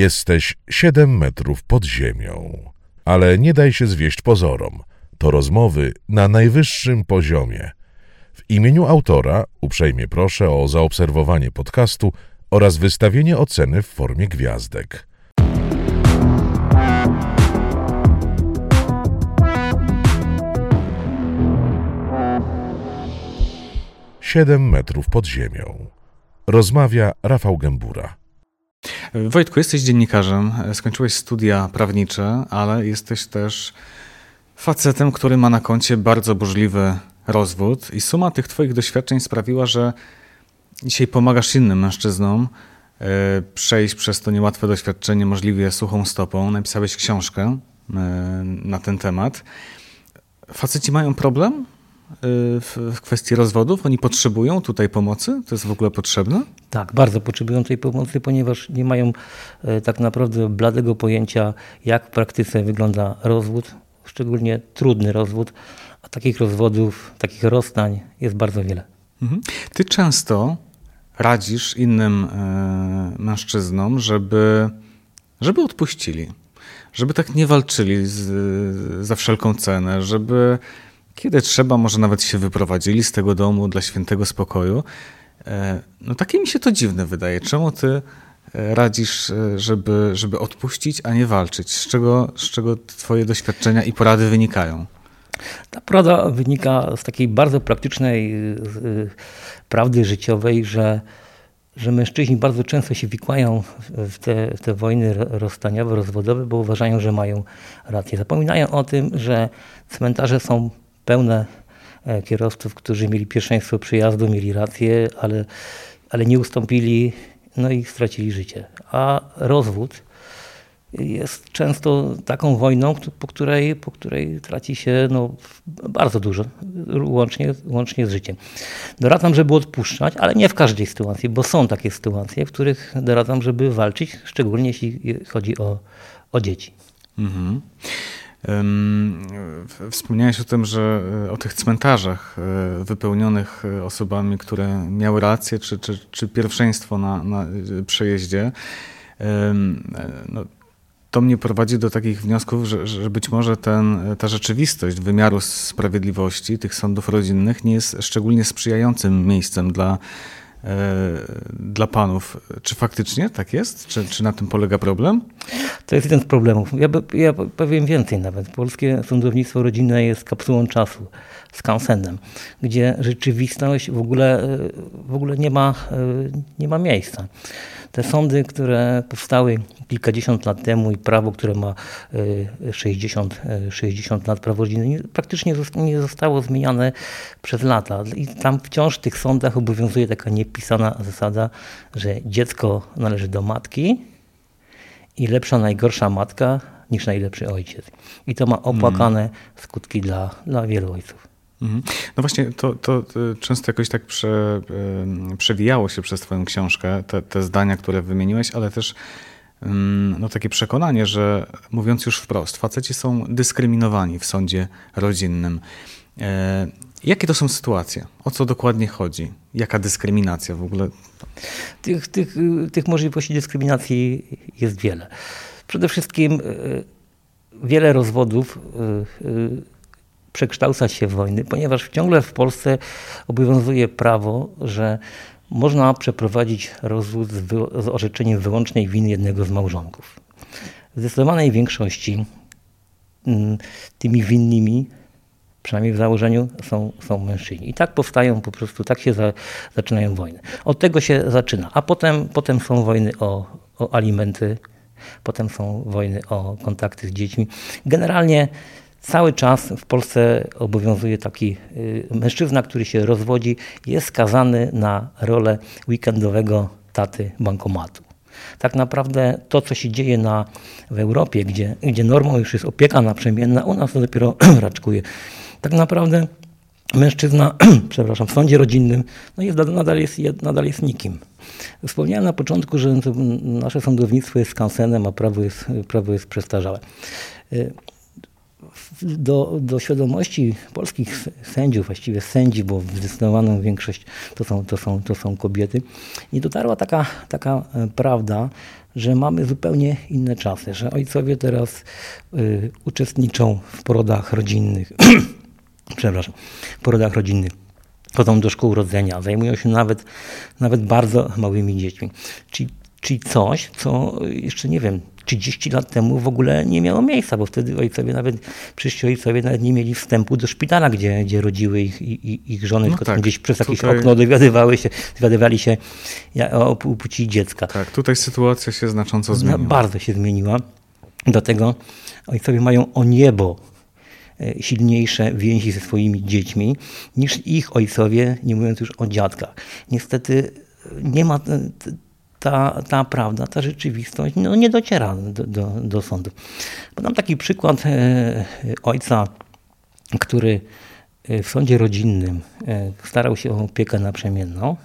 Jesteś siedem metrów pod ziemią. Ale nie daj się zwieść pozorom. To rozmowy na najwyższym poziomie. W imieniu autora uprzejmie proszę o zaobserwowanie podcastu oraz wystawienie oceny w formie gwiazdek. Siedem metrów pod ziemią. Rozmawia Rafał Gębura. Wojtku, jesteś dziennikarzem, skończyłeś studia prawnicze, ale jesteś też facetem, który ma na koncie bardzo burzliwy rozwód i suma tych twoich doświadczeń sprawiła, że dzisiaj pomagasz innym mężczyznom e, przejść przez to niełatwe doświadczenie możliwie suchą stopą. Napisałeś książkę e, na ten temat. Faceci mają problem Y, w kwestii rozwodów? Oni potrzebują tutaj pomocy? To jest w ogóle potrzebne? Tak, bardzo potrzebują tej pomocy, ponieważ nie mają e, tak naprawdę bladego pojęcia, jak w praktyce wygląda rozwód, szczególnie trudny rozwód, a takich rozwodów, takich rozstań jest bardzo wiele. Mhm. Ty często radzisz innym e, mężczyznom, żeby, żeby odpuścili, żeby tak nie walczyli z, za wszelką cenę, żeby kiedy trzeba, może nawet się wyprowadzili z tego domu dla świętego spokoju. E, no takie mi się to dziwne wydaje. Czemu ty e, radzisz, e, żeby, żeby odpuścić, a nie walczyć? Z czego, z czego twoje doświadczenia i porady wynikają? Ta porada wynika z takiej bardzo praktycznej prawdy życiowej, że, że mężczyźni bardzo często się wikłają w te, w te wojny rozstaniowe, rozwodowe, bo uważają, że mają rację. Zapominają o tym, że cmentarze są pełne e, kierowców, którzy mieli pierwszeństwo przyjazdu, mieli rację, ale, ale nie ustąpili, no i stracili życie. A rozwód jest często taką wojną, po której, po której traci się no, bardzo dużo, łącznie, łącznie z życiem. Doradzam, żeby odpuszczać, ale nie w każdej sytuacji, bo są takie sytuacje, w których doradzam, żeby walczyć, szczególnie jeśli chodzi o, o dzieci. Mhm. Wspomniałeś o tym, że e, o tych cmentarzach e, wypełnionych e, osobami, które miały rację czy, czy, czy pierwszeństwo na, na przejeździe. No, to mnie prowadzi do takich wniosków, że, że być może ten, ta rzeczywistość wymiaru sprawiedliwości tych sądów rodzinnych nie jest szczególnie sprzyjającym miejscem dla dla panów. Czy faktycznie tak jest? Czy, czy na tym polega problem? To jest jeden z problemów. Ja, ja powiem więcej nawet. Polskie sądownictwo rodzinne jest kapsułą czasu, skansenem, gdzie rzeczywistość w ogóle, e, w ogóle nie, ma, e, nie ma miejsca. Te sądy, które powstały kilkadziesiąt lat temu i prawo, które ma 60, e, 60 e, lat, prawo rodzinne, praktycznie nie zostało zmieniane przez lata. I tam wciąż w tych sądach obowiązuje taka niepisana zasada, że dziecko należy do matki i lepsza, najgorsza matka niż najlepszy ojciec. I to ma opłakane skutki dla, dla wielu ojców. Mhm. No właśnie, to, to często jakoś tak prze, przewijało się przez Twoją książkę, te, te zdania, które wymieniłeś, ale też no, takie przekonanie, że mówiąc już wprost, faceci są dyskryminowani w sądzie rodzinnym. E, jakie to są sytuacje? O co dokładnie chodzi? Jaka dyskryminacja w ogóle? Tych, tych, tych możliwości dyskryminacji jest wiele. Przede wszystkim e, wiele rozwodów e, przekształcać się w wojny, ponieważ ciągle w Polsce obowiązuje prawo, że można przeprowadzić rozwód z, z orzeczeniem wyłącznej winy jednego z małżonków. W zdecydowanej większości mm, tymi winnymi, przynajmniej w założeniu, są, są mężczyźni. I tak powstają po prostu, tak się za, zaczynają wojny. Od tego się zaczyna, a potem, potem są wojny o, o alimenty, potem są wojny o kontakty z dziećmi. Generalnie Cały czas w Polsce obowiązuje taki y, mężczyzna, który się rozwodzi, jest skazany na rolę weekendowego taty bankomatu. Tak naprawdę to, co się dzieje na, w Europie, gdzie, gdzie normą już jest opieka naprzemienna, u nas to dopiero raczkuje. Tak naprawdę mężczyzna, przepraszam, w sądzie rodzinnym no jest, nadal, jest, nadal jest nikim. Wspomniałem na początku, że nasze sądownictwo jest skansenem, a prawo jest, prawo jest przestarzałe. Do, do świadomości polskich sędziów, właściwie sędzi, bo zdecydowaną większość to są, to są, to są kobiety, nie dotarła taka, taka e, prawda, że mamy zupełnie inne czasy, że ojcowie teraz y, uczestniczą w porodach rodzinnych, przepraszam, w porodach rodzinnych. Chodzą do szkół rodzenia, zajmują się nawet, nawet bardzo małymi dziećmi. Czyli, czyli coś, co jeszcze nie wiem, 30 lat temu w ogóle nie miało miejsca, bo wtedy ojcowie nawet, przyszli ojcowie nawet nie mieli wstępu do szpitala, gdzie, gdzie rodziły ich, ich, ich żony, no tylko tak, gdzieś przez tutaj... jakieś okno dowiadywały się, dowiadywali się o płci dziecka. Tak, tutaj sytuacja się znacząco zmieniła. No, bardzo się zmieniła. Do tego ojcowie mają o niebo e, silniejsze więzi ze swoimi dziećmi niż ich ojcowie, nie mówiąc już o dziadkach. Niestety nie ma ta, ta prawda, ta rzeczywistość no, nie dociera do, do, do sądu. Podam taki przykład e, ojca, który e, w sądzie rodzinnym e, starał się o opiekę naprzemienną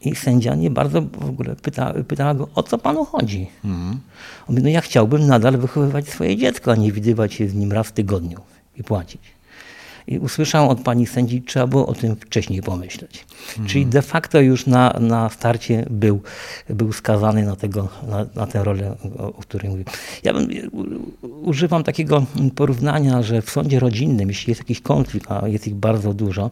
i sędzia nie bardzo w ogóle pyta, pytała go, o co panu chodzi? Mhm. On mówi, no ja chciałbym nadal wychowywać swoje dziecko, a nie widywać się z nim raz w tygodniu i płacić. I usłyszałem od pani sędzi, trzeba było o tym wcześniej pomyśleć. Mhm. Czyli de facto już na, na starcie był, był skazany na, tego, na, na tę rolę, o, o której mówię. Ja bym, używam takiego porównania, że w sądzie rodzinnym, jeśli jest jakiś konflikt, a jest ich bardzo dużo,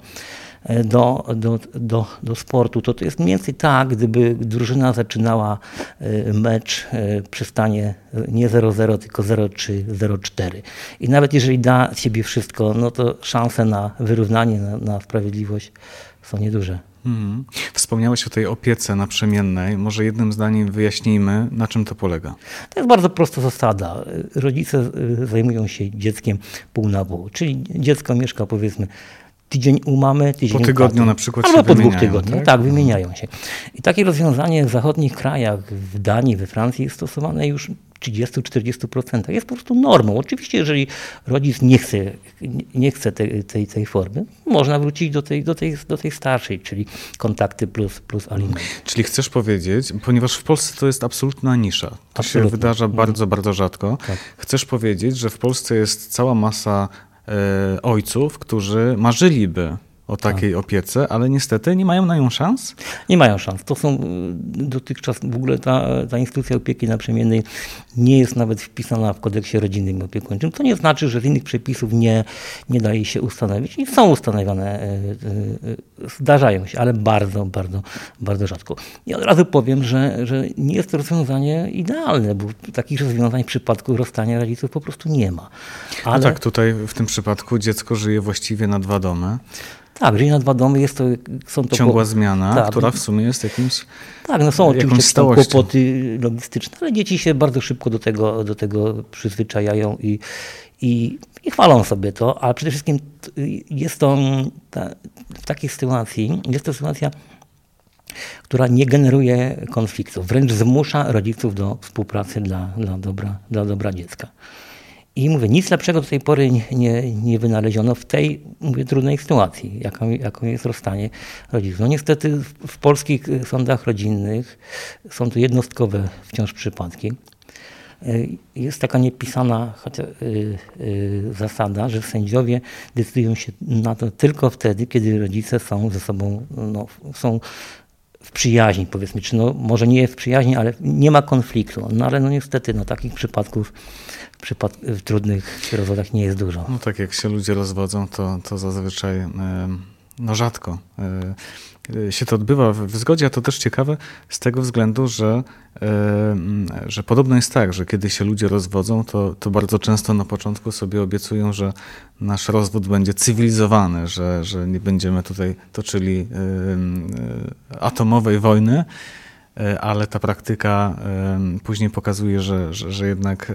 do, do, do, do sportu, to to jest mniej więcej tak, gdyby drużyna zaczynała e, mecz e, przy stanie nie 0-0, tylko 0-3, 0-4. I nawet jeżeli da z siebie wszystko, no to szanse na wyrównanie, na, na sprawiedliwość są nieduże. Hmm. Wspomniałeś o tej opiece naprzemiennej. Może jednym zdaniem wyjaśnijmy, na czym to polega. To jest bardzo prosta zasada. Rodzice e, zajmują się dzieckiem pół na pół. Czyli dziecko mieszka powiedzmy tydzień u mamy, tydzień Po tygodniu na przykład Albo po dwóch tygodniach, tak? tak, wymieniają się. I takie rozwiązanie w zachodnich krajach, w Danii, we Francji jest stosowane już 30-40%. Jest po prostu normą. Oczywiście, jeżeli rodzic nie chce, nie chce tej, tej, tej formy, można wrócić do tej, do, tej, do tej starszej, czyli kontakty plus, plus alimenty. Czyli chcesz powiedzieć, ponieważ w Polsce to jest absolutna nisza. To Absolutnie. się wydarza mhm. bardzo, bardzo rzadko. Tak. Chcesz powiedzieć, że w Polsce jest cała masa ojców, którzy marzyliby o takiej tak. opiece, ale niestety nie mają na nią szans? Nie mają szans. To są y, dotychczas w ogóle ta, ta instytucja opieki naprzemiennej nie jest nawet wpisana w kodeksie rodzinnym i opiekuńczym. To nie znaczy, że z innych przepisów nie, nie daje się ustanowić. I są ustanawiane, y, y, zdarzają się, ale bardzo, bardzo, bardzo rzadko. I od razu powiem, że, że nie jest to rozwiązanie idealne, bo takich rozwiązań w przypadku rozstania rodziców po prostu nie ma. Ale... No tak, tutaj w tym przypadku dziecko żyje właściwie na dwa domy. Tak, życie na dwa domy jest to, są to... Ciągła po... zmiana, tak, która w sumie jest jakimś Tak, no są oczywiście kłopoty logistyczne, ale dzieci się bardzo szybko do tego, do tego przyzwyczajają i, i, i chwalą sobie to, ale przede wszystkim jest to ta, w takiej sytuacji, jest to sytuacja, która nie generuje konfliktów, wręcz zmusza rodziców do współpracy dla, dla, dobra, dla dobra dziecka. I mówię, nic lepszego do tej pory nie, nie wynaleziono w tej mówię, trudnej sytuacji, jaką, jaką jest rozstanie rodziców. No niestety w, polskich sądach rodzinnych są to jednostkowe wciąż przypadki. Y, jest taka niepisana yy, zasada, że sędziowie decydują się na to tylko wtedy, kiedy rodzice są ze sobą, no, są przyjaźni, powiedzmy, czy no, może nie w przyjaźni, ale nie ma konfliktu. No ale no niestety no, takich przypadków przypad w trudnych rozwodach nie jest dużo. No tak, jak się ludzie rozwodzą, to, to zazwyczaj no rzadko e, się to odbywa w zgodzie, a to też ciekawe z tego względu, że, że podobno jest tak, że kiedy się ludzie rozwodzą, to, to bardzo często na początku sobie obiecują, że nasz rozwód będzie cywilizowany, że, że nie będziemy tutaj toczyli e, atomowej wojny, E, ale ta praktyka później pokazuje, że, że, że jednak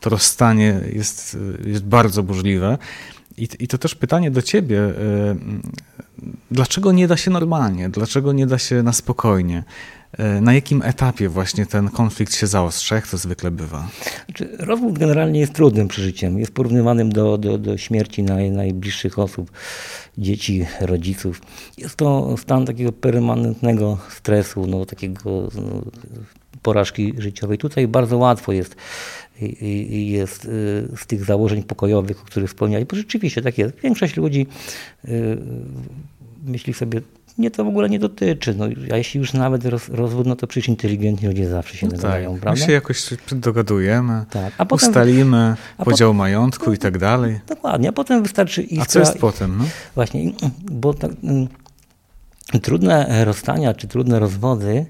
to rozstanie jest, jest bardzo burzliwe. I, I to też pytanie do ciebie, dlaczego nie da się normalnie, dlaczego nie da się na spokojnie? E, na jakim etapie właśnie ten konflikt się zaostrza? Jak to zwykle bywa? Znaczy, rozwód generalnie jest trudnym przeżyciem. Jest porównywanym do, do, do śmierci naj, najbliższych osób, dzieci, rodziców. Jest to stan takiego permanentnego stresu, no, takiego no, porażki życiowej. Tutaj bardzo łatwo jest i jest z tych założeń pokojowych, o których wspomniałeś, bo rzeczywiście tak jest. Większość ludzi myśli sobie, mnie to w ogóle nie dotyczy. No, a jeśli już nawet roz, rozwód, no to przecież inteligentni ludzie zawsze się no dogadają, tak. prawda? My się jakoś dogadujemy, tak. a potem, ustalimy a podział potem, majątku i tak dalej. Dokładnie, a potem wystarczy iskra. A co jest potem? No? Właśnie, bo tak, mm, trudne rozstania czy trudne rozwody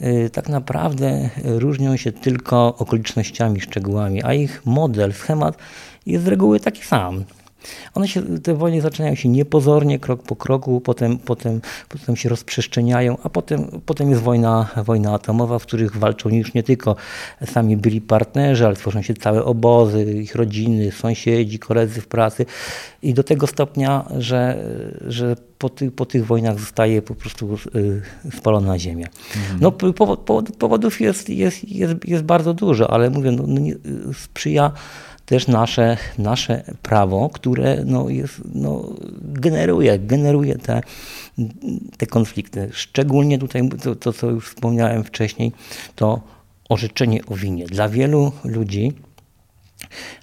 y, tak naprawdę różnią się tylko okolicznościami, szczegółami, a ich model, schemat jest z reguły taki sam. One się, te wojny zaczynają się niepozornie, krok po kroku, potem, potem, potem się rozprzestrzeniają, a potem, potem jest wojna, wojna atomowa, w których walczą już nie tylko sami byli partnerzy, ale tworzą się całe obozy, ich rodziny, sąsiedzi, koledzy w pracy i do tego stopnia, że, że po, ty, po tych wojnach zostaje po prostu y, spalona ziemia. Mhm. No, powod, powodów jest, jest, jest, jest bardzo dużo, ale mówię, no, no sprzyja też nasze, nasze prawo, które no jest, no, generuje, generuje te, te konflikty. Szczególnie tutaj to, to, co już wspomniałem wcześniej, to orzeczenie o winie. Dla wielu ludzi,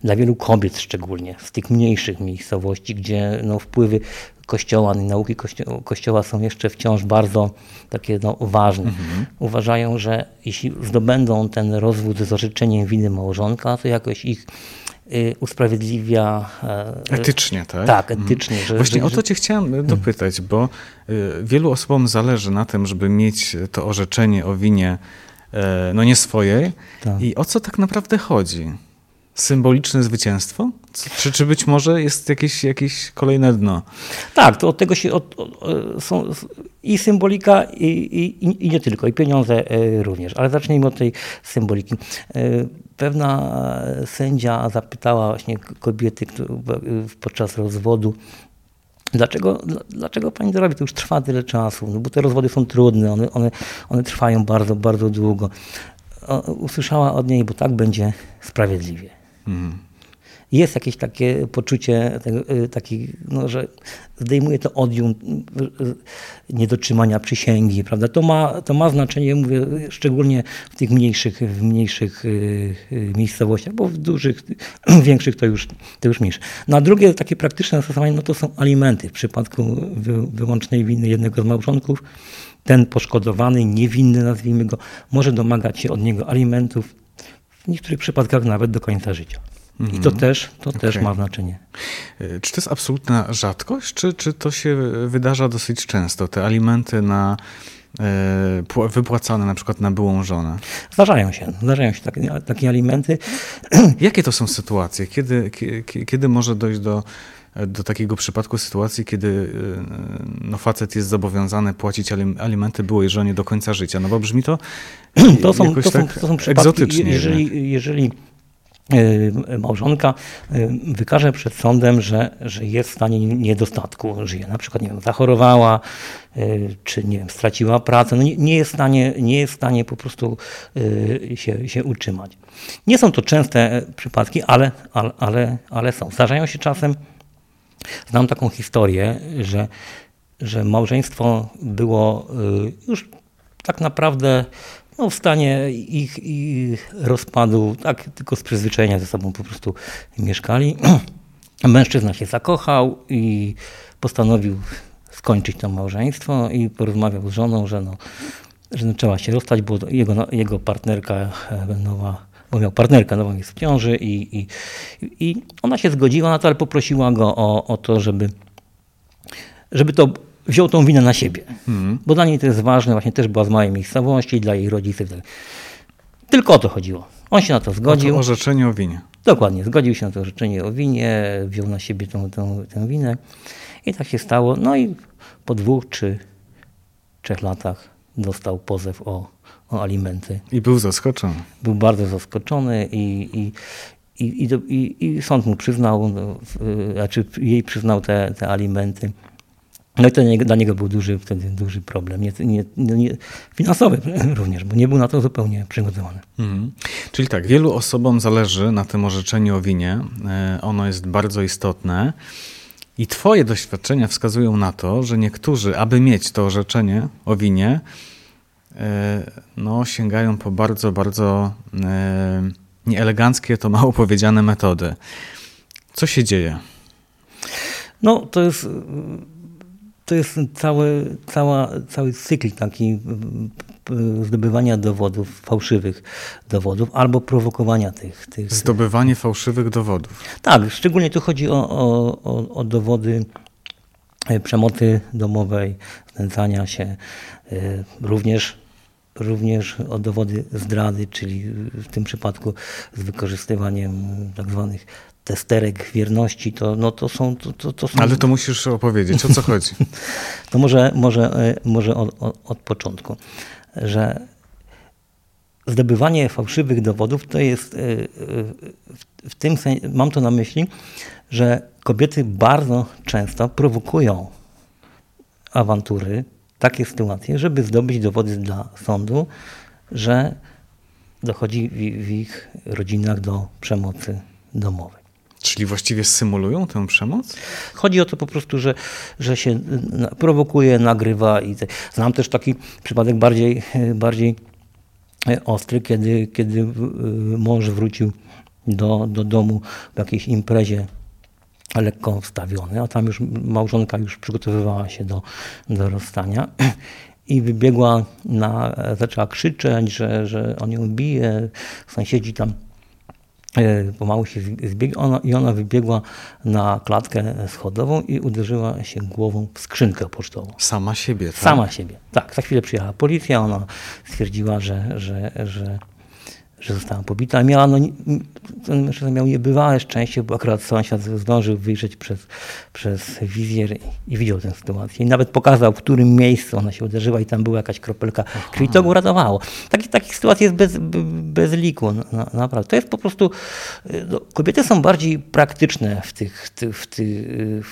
dla wielu kobiet szczególnie, z tych mniejszych miejscowości, gdzie no, wpływy Kościoła i nauki kościoła, kościoła są jeszcze wciąż bardzo takie no, ważne. Mhm. Uważają, że jeśli zdobędą ten rozwód z orzeczeniem winy małżonka, to jakoś ich usprawiedliwia. E, etycznie, tak? Tak, etycznie. Że, Właśnie że, o to cię chciałem hmm. dopytać, bo y, wielu osobom zależy na tym, żeby mieć to orzeczenie o winie e, no nie swojej. Tak. I o co tak naprawdę chodzi? Symboliczne zwycięstwo? Czy, czy być może jest jakieś, jakieś kolejne dno? Tak, to od tego się od, od, są i symbolika, i, i, i nie tylko, i pieniądze e, również. Ale zacznijmy od tej symboliki. Pewna sędzia zapytała właśnie kobiety podczas rozwodu, Dlaczego, dlaczego pani to robi? To już trwa tyle czasu, no bo te rozwody są trudne, one, one, one trwają bardzo, bardzo długo. Usłyszała od niej, bo tak będzie sprawiedliwie. Mhm jest jakieś takie poczucie, y, taki, no, że zdejmuje to odium y, niedotrzymania przysięgi, prawda? To ma, to ma znaczenie, mówię, szczególnie w tych mniejszych, w mniejszych y, miejscowościach, bo w dużych, większych to już, to już mniejsze. No a drugie takie praktyczne zastosowanie, no to są alimenty. W przypadku wyłącznej winy jednego z małżonków, ten poszkodowany, niewinny nazwijmy go, może domagać się od niego alimentów, w niektórych przypadkach nawet do końca życia. I to, mhm. też, to okay. też ma znaczenie. E, czy to jest absolutna rzadkość, czy, czy to się wydarza dosyć często? Te alimenty na e, wypłacane na przykład na byłą żonę? Zdarzają się, zdarzają się takie, takie alimenty. Jakie to są sytuacje? Kiedy, kiedy, może dojść do, do takiego przypadku sytuacji, kiedy e, no, facet jest zobowiązany płacić alimenty byłej żonie do końca życia? No bo brzmi to, to są, to są, tak to są przypadki, egzotycznie. Jeżeli, jeżeli małżonka y, wykaże przed sądem, że, że jest w stanie niedostatku, żyje na przykład nie wiem, zachorowała, y, czy nie wiem, straciła pracę, no nie, nie, jest w stanie, nie jest w stanie po prostu się, się utrzymać. Nie są to częste przypadki, ale, ale, ale, ale są. Zdarzają się czasem, znam taką historię, że, że małżeństwo było już tak naprawdę no, w stanie ich, ich rozpadu, tak tylko z przyzwyczajenia ze sobą po prostu mieszkali. Mężczyzna się zakochał i postanowił skończyć to małżeństwo i porozmawiał z żoną, że, no, że no, trzeba się rozstać, bo jego, jego partnerka e, nowa, bo miał partnerkę nową jest w ciąży i, i, i ona się zgodziła na to, ale poprosiła go o, o to, żeby żeby to wziął tą winę na siebie. Hmm. Bo dla niej to jest ważne, właśnie też była z małej miejscowości, dla jej rodziców. Tak Tylko o to chodziło. On się na to zgodził. O to orzeczenie o winie. Dokładnie, zgodził się na to orzeczenie o winie, wziął na siebie tą, tą, tę winę i tak się stało. No i po dwóch czy trzech latach dostał pozew o, o alimenty. I był zaskoczony. Był bardzo zaskoczony i, i, i, i, i sąd mu przyznał, no, znaczy jej przyznał te, te alimenty. No i to dla niego był duży, wtedy duży problem, nie, nie, nie, finansowy również, bo nie był na to zupełnie przygotowany. Mhm. Czyli tak, wielu osobom zależy na tym orzeczeniu o winie. E, ono jest bardzo istotne. I Twoje doświadczenia wskazują na to, że niektórzy, aby mieć to orzeczenie o winie, e, no, sięgają po bardzo, bardzo e, nieeleganckie, to mało powiedziane metody. Co się dzieje? No, to jest, to jest cały, cała, cały cykl taki zdobywania dowodów, fałszywych dowodów, albo prowokowania tych. tych Zdobywanie fałszywych dowodów. Tak, szczególnie tu chodzi o, o, o, o dowody e, przemocy domowej, znęcania się, e, również, również o dowody zdrady, czyli w tym przypadku z wykorzystywaniem tak zwanych testerek wierności, to, no to, są, to, to, to są... Ale to musisz opowiedzieć, o co chodzi. to może, może, e, może od, od, początku że zdobywanie fałszywych dowodów to jest y, y, w tym sensie, mam to na myśli, że kobiety bardzo często prowokują awantury, takie sytuacje, żeby zdobyć dowody dla sądu, że dochodzi w ich rodzinach do przemocy domowej. Czyli właściwie symulują tę przemoc? Chodzi o to po prostu, że, że się prowokuje, nagrywa. I te. Znam też taki przypadek bardziej, bardziej ostry, kiedy, kiedy mąż wrócił do, do domu w jakiejś imprezie lekko wstawiony, a tam już małżonka już przygotowywała się do, do rozstania i wybiegła na, zaczęła krzyczeć, że, że on ją bije, sąsiedzi tam E, pomału się zbiegła i ona wybiegła na klatkę schodową i uderzyła się głową w skrzynkę pocztową. Sama siebie, tak? Sama siebie, tak. Za chwilę przyjechała policja, ona stwierdziła, że, że, że że została pobita. Miała, no, ten mężczyzna miał niebywałe szczęście, bo akurat sąsiad zdążył wyjrzeć przez, przez wizjer i widział tę sytuację. I nawet pokazał, w którym miejscu ona się uderzyła i tam była jakaś kropelka krwi. To go uratowało. Takich, takich sytuacji jest bez, bez liku. Na, naprawdę. To jest po prostu... No, kobiety są bardziej praktyczne w tych, w, tych,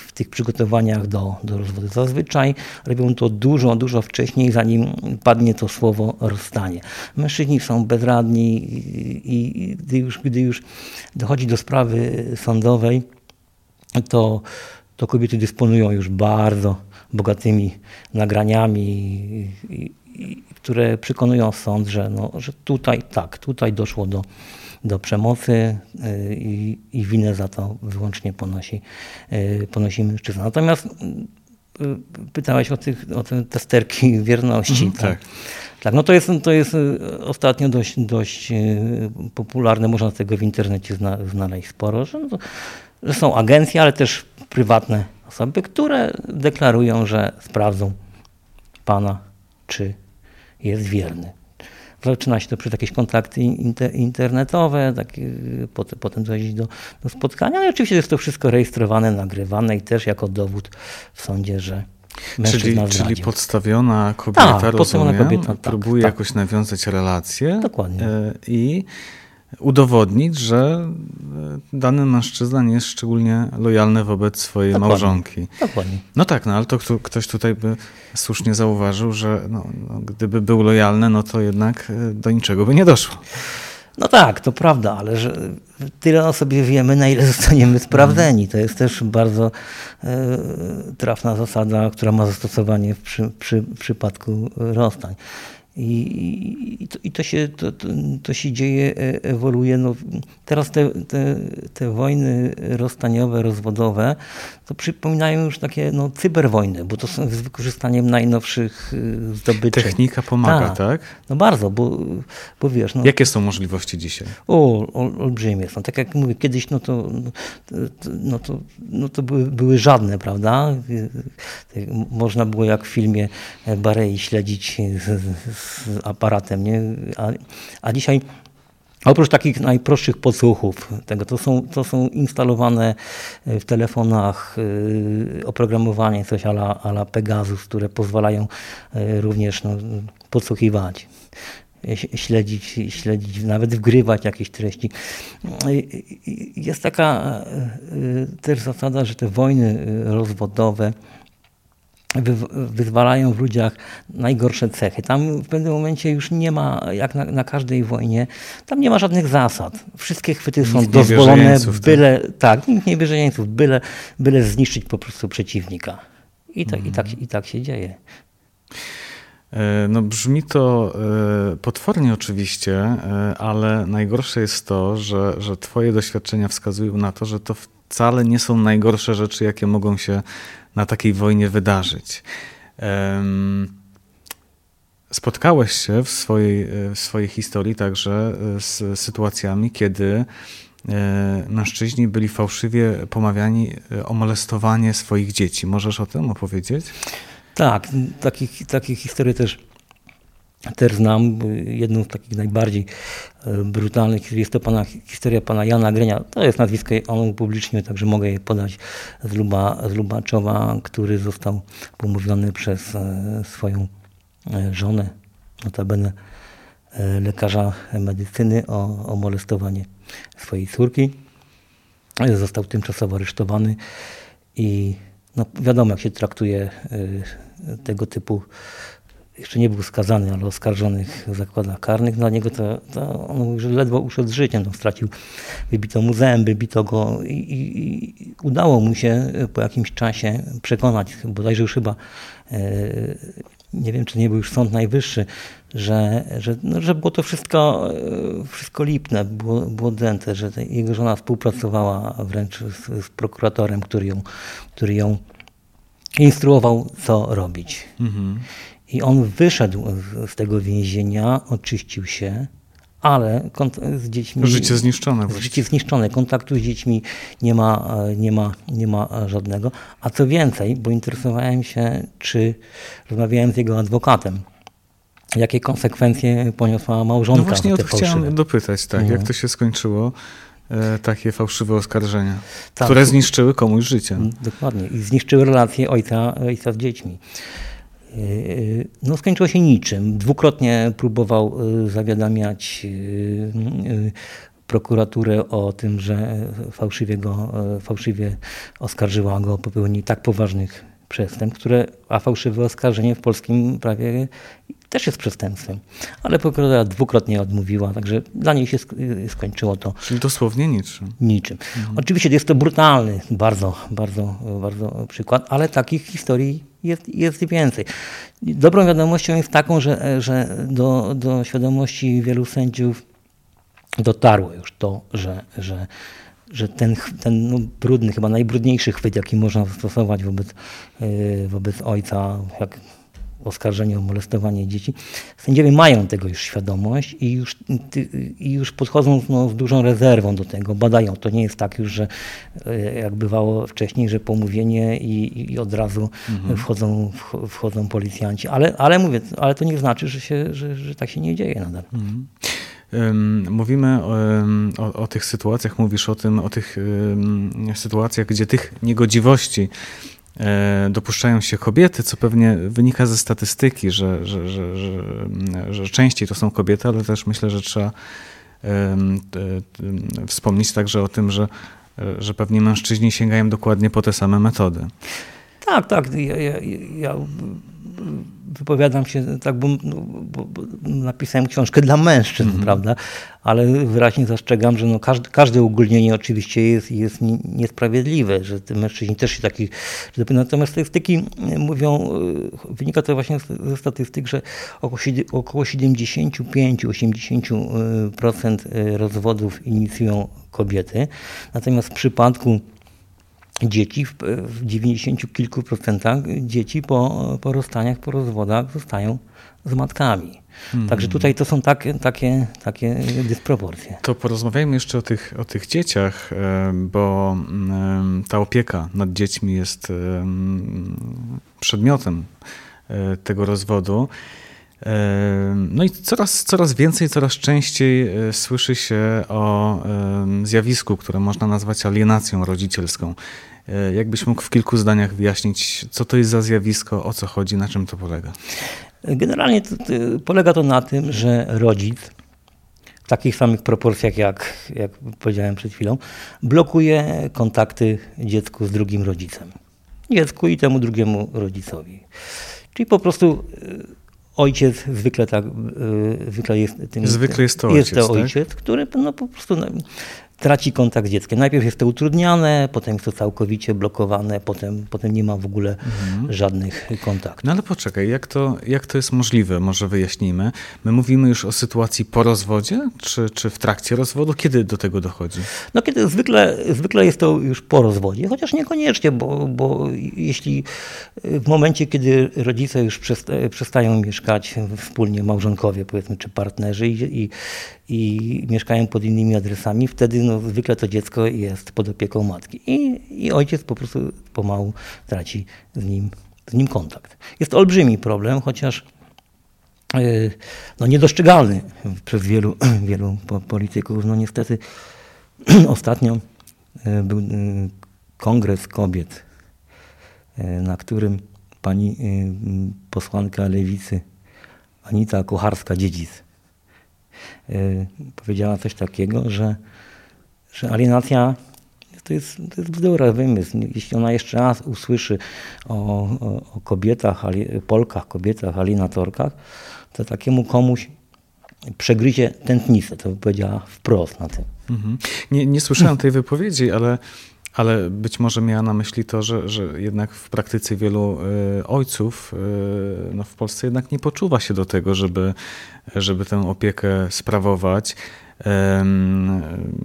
w tych przygotowaniach do, do rozwodu. Zazwyczaj robią to dużo, dużo wcześniej, zanim padnie to słowo rozstanie. Mężczyźni są bezradni, i gdy już, gdy już dochodzi do sprawy sądowej, to, to kobiety dysponują już bardzo bogatymi nagraniami, które przekonują sąd, że, no, że tutaj tak, tutaj doszło do, do przemocy y, i, i winę za to wyłącznie ponosi, y, ponosi mężczyzna. Natomiast y, pytałeś o, tych, o te testerki wierności. Mm, tak. tak. Tak, no to jest, to jest y, ostatnio dość, dość y, popularne, można tego w internecie zna, znaleźć sporo, że, no, że są agencje, ale też prywatne osoby, które deklarują, że sprawdzą pana, czy jest wierny. Zaczyna się to przez jakieś kontakty inter, internetowe, takie, y, potem, potem dochodzi do, do spotkania. No i oczywiście jest to wszystko rejestrowane, nagrywane i też jako dowód w sądzie, że Czyli, czyli podstawiona kobieta, tak, rozumiem, kobieta, tak, próbuje tak. jakoś nawiązać relacje Dokładnie. E, i udowodnić, że e, dany mężczyzna nie jest szczególnie lojalny wobec swojej Dokładnie. małżonki. Dokładnie. No tak, no ale to ktoś tutaj by słusznie zauważył, że no, no, gdyby był lojalny, no to jednak e, do niczego by nie doszło. No tak, to prawda, ale że tyle o sobie wiemy, na ile zostaniemy sprawdzeni. To jest też bardzo e, trafna zasada, która ma zastosowanie przy, przy, przypadku rozstań. I, i, to, i to, się, to, to, się dzieje, e, ewoluuje. No, teraz te, te, te wojny rozstaniowe, rozwodowe, to przypominają już takie no, cyberwojny, bo to są z wykorzystaniem najnowszych e, zdobyczy. Technika pomaga, tak? tak? No bardzo, bo, bo wiesz... No, Jakie są możliwości dzisiaj? O, ol, olbrzymie są. Tak jak mówię, kiedyś no to, no to, no to były, były żadne, prawda? Można było jak w filmie Barei śledzić z z aparatem. Nie? A, a dzisiaj Oprócz takich najprostszych podsłuchów, tego, to, są, to są instalowane w telefonach yy, oprogramowanie, coś ala, ala Pegasus, które pozwalają yy, również no, podsłuchiwać, śledzić, śledzić, nawet wgrywać jakieś treści. Jest taka też zasada, że te wojny rozwodowe wyzwalają w ludziach najgorsze cechy. Tam w pewnym momencie już nie ma, jak na, na każdej wojnie, tam nie ma żadnych zasad. Wszystkie chwyty są dozwolone, byle, tak, nikt nie bierze jeńców, byle, byle zniszczyć po prostu przeciwnika. I tak, i, tak, I tak się dzieje. E, no brzmi to e, potwornie oczywiście, e, ale najgorsze jest to, że, że twoje doświadczenia wskazują na to, że to wcale nie są najgorsze rzeczy, jakie mogą się na takiej wojnie wydarzyć. Spotkałeś się w swojej, w swojej historii także z sytuacjami, kiedy mężczyźni byli fałszywie pomawiani o molestowanie swoich dzieci. Możesz o tym opowiedzieć? Tak, takich, takich historii też, też znam. Jedną z takich najbardziej e, brutalnych jest to pana, historia pana Jana Grenia. To jest nazwisko, on upublicznił, także mogę je podać z, Luba, z Lubaczowa, który został pomówiony przez e, swoją e, żonę, notabene lekarza medycyny o, o molestowanie swojej córki. Został tymczasowo aresztowany i no wiadomo, jak się traktuje y, tego typu, jeszcze nie był skazany, ale oskarżonych w zakładach karnych. Dla niego to, to on mówi, że ledwo uszedł z życiem, no, stracił, wybito mu zęby, bito go i, i, i, udało mu się po jakimś czasie przekonać, bodajże już chyba y, nie wiem, czy nie był już Sąd Najwyższy, że, że, no, że było to wszystko, e, wszystko lipne, było, było dęte, że jego żona współpracowała wręcz z, z, prokuratorem, który ją, który ją instruował, co robić. Mhm. I on wyszedł z, z tego więzienia, oczyścił się, ale z dziećmi... Życie zniszczone. Właściwie. Życie zniszczone. Kontaktu z dziećmi nie ma, nie, ma, nie ma żadnego. A co więcej, bo interesowałem się, czy rozmawiałem z jego adwokatem, jakie konsekwencje poniosła małżonka. No właśnie o to chciałem dopytać, tak, jak to się skończyło. E, takie fałszywe oskarżenia, tak. które zniszczyły komuś życie. Mm, dokładnie. I zniszczyły relacje ojca, ojca z dziećmi. No, skończyło się niczym. Dwukrotnie próbował y, zawiadamiać y, y, prokuraturę o tym, że fałszywie, go, fałszywie oskarżyła go o popełnienie tak poważnych przestępstw, które, a fałszywe oskarżenie w polskim prawie też jest przestępstwem. Ale prokuratura dwukrotnie odmówiła, także dla niej się skończyło to. Czyli dosłownie niczym. Niczym. Mhm. Oczywiście jest to brutalny bardzo, bardzo, bardzo przykład, ale takich historii jest, jest więcej. Dobrą wiadomością jest taką, że, że do, do świadomości wielu sędziów dotarło już to, że, że, że ten, ten no, brudny, chyba najbrudniejszy chwyt, jaki można zastosować wobec, yy, wobec ojca, jak oskarżenie o molestowanie dzieci. Sędziowie mają tego już świadomość i już, i już podchodzą no, z dużą rezerwą do tego, badają. To nie jest tak już, że e, jak bywało wcześniej, że pomówienie i, i od razu mhm. wchodzą, wchodzą policjanci. Ale, ale mówię, ale to nie znaczy, że, się, że, że tak się nie dzieje nadal. Mhm. Mówimy o, o, tych sytuacjach, mówisz o tym, o tych sytuacjach, gdzie tych niegodziwości E, dopuszczają się kobiety, co pewnie wynika ze statystyki, że, że, że, że, że częściej to są kobiety, ale też myślę, że trzeba wspomnieć także o tym, że, że pewnie mężczyźni sięgają dokładnie po te same metody. Tak, tak. Ja, ja, ja wypowiadam się tak, bo, no, bo, bo napisałem książkę dla mężczyzn, mm -hmm. prawda? Ale wyraźnie zastrzegam, że no każde, każde ugólnienie oczywiście jest, jest niesprawiedliwe, że te mężczyźni też się taki. Natomiast statystyki mówią, y, wynika to właśnie ze statystyk, że około 75-80% y, rozwodów inicjują kobiety. Natomiast w przypadku dzieci, w, w 90 kilku procentach dzieci po, po rozstaniach, po rozwodach zostają z matkami. Hmm. Także tutaj to są takie, takie, takie dysproporcje. To porozmawiajmy jeszcze o tych, o tych dzieciach, e, bo ta opieka nad dziećmi jest przedmiotem e, tego rozwodu. E, no i coraz, coraz więcej, coraz częściej słyszy się o zjawisku, które można nazwać alienacją rodzicielską. E, jakbyś mógł w kilku zdaniach wyjaśnić, co to jest za zjawisko, o co chodzi, na czym to polega? Generalnie to, to polega to na tym, że rodzic w takich samych proporcjach, jak, jak powiedziałem przed chwilą, blokuje kontakty dziecku z drugim rodzicem. Dziecku i temu drugiemu rodzicowi. Czyli po prostu e, ojciec zwykle tak, zwykle jest tym. Zwykle jest to ojciec. Jest to ojciec, tak? który no, po prostu no, traci kontakt z dzieckiem. Najpierw jest to utrudniane, potem jest to całkowicie blokowane, potem, potem nie ma w ogóle mhm. żadnych kontaktów. No ale poczekaj, jak to, jak to jest możliwe? Może wyjaśnijmy. My mówimy już o sytuacji po rozwodzie, czy, czy w trakcie rozwodu? Kiedy do tego dochodzi? No kiedy zwykle, zwykle jest to już po rozwodzie, chociaż niekoniecznie, bo, bo jeśli w momencie, kiedy rodzice już przestają mieszkać wspólnie, małżonkowie powiedzmy, czy partnerzy i, i, i mieszkają pod innymi adresami, wtedy no, zwykle to dziecko jest pod opieką matki i, i ojciec po prostu pomału traci z nim, z nim kontakt. Jest to olbrzymi problem, chociaż e, no, niedostrzegalny przez wielu, wielu polityków. No niestety ostatnio e, był e, kongres kobiet, na którym pani posłanka lewicy Anita Kucharska-Dziedzic powiedziała coś takiego, że że alienacja to jest, to jest bzdura, wymysł. Jeśli ona jeszcze raz usłyszy o, o, o kobietach, Polkach, kobietach, alienatorkach, to takiemu komuś przegryzie tętnicę. To powiedziała wprost na tym. Mhm. Nie, nie słyszałem tej wypowiedzi, ale, ale być może miała na myśli to, że, że jednak w praktyce wielu y, ojców y, no w Polsce jednak nie poczuwa się do tego, żeby, żeby tę opiekę sprawować.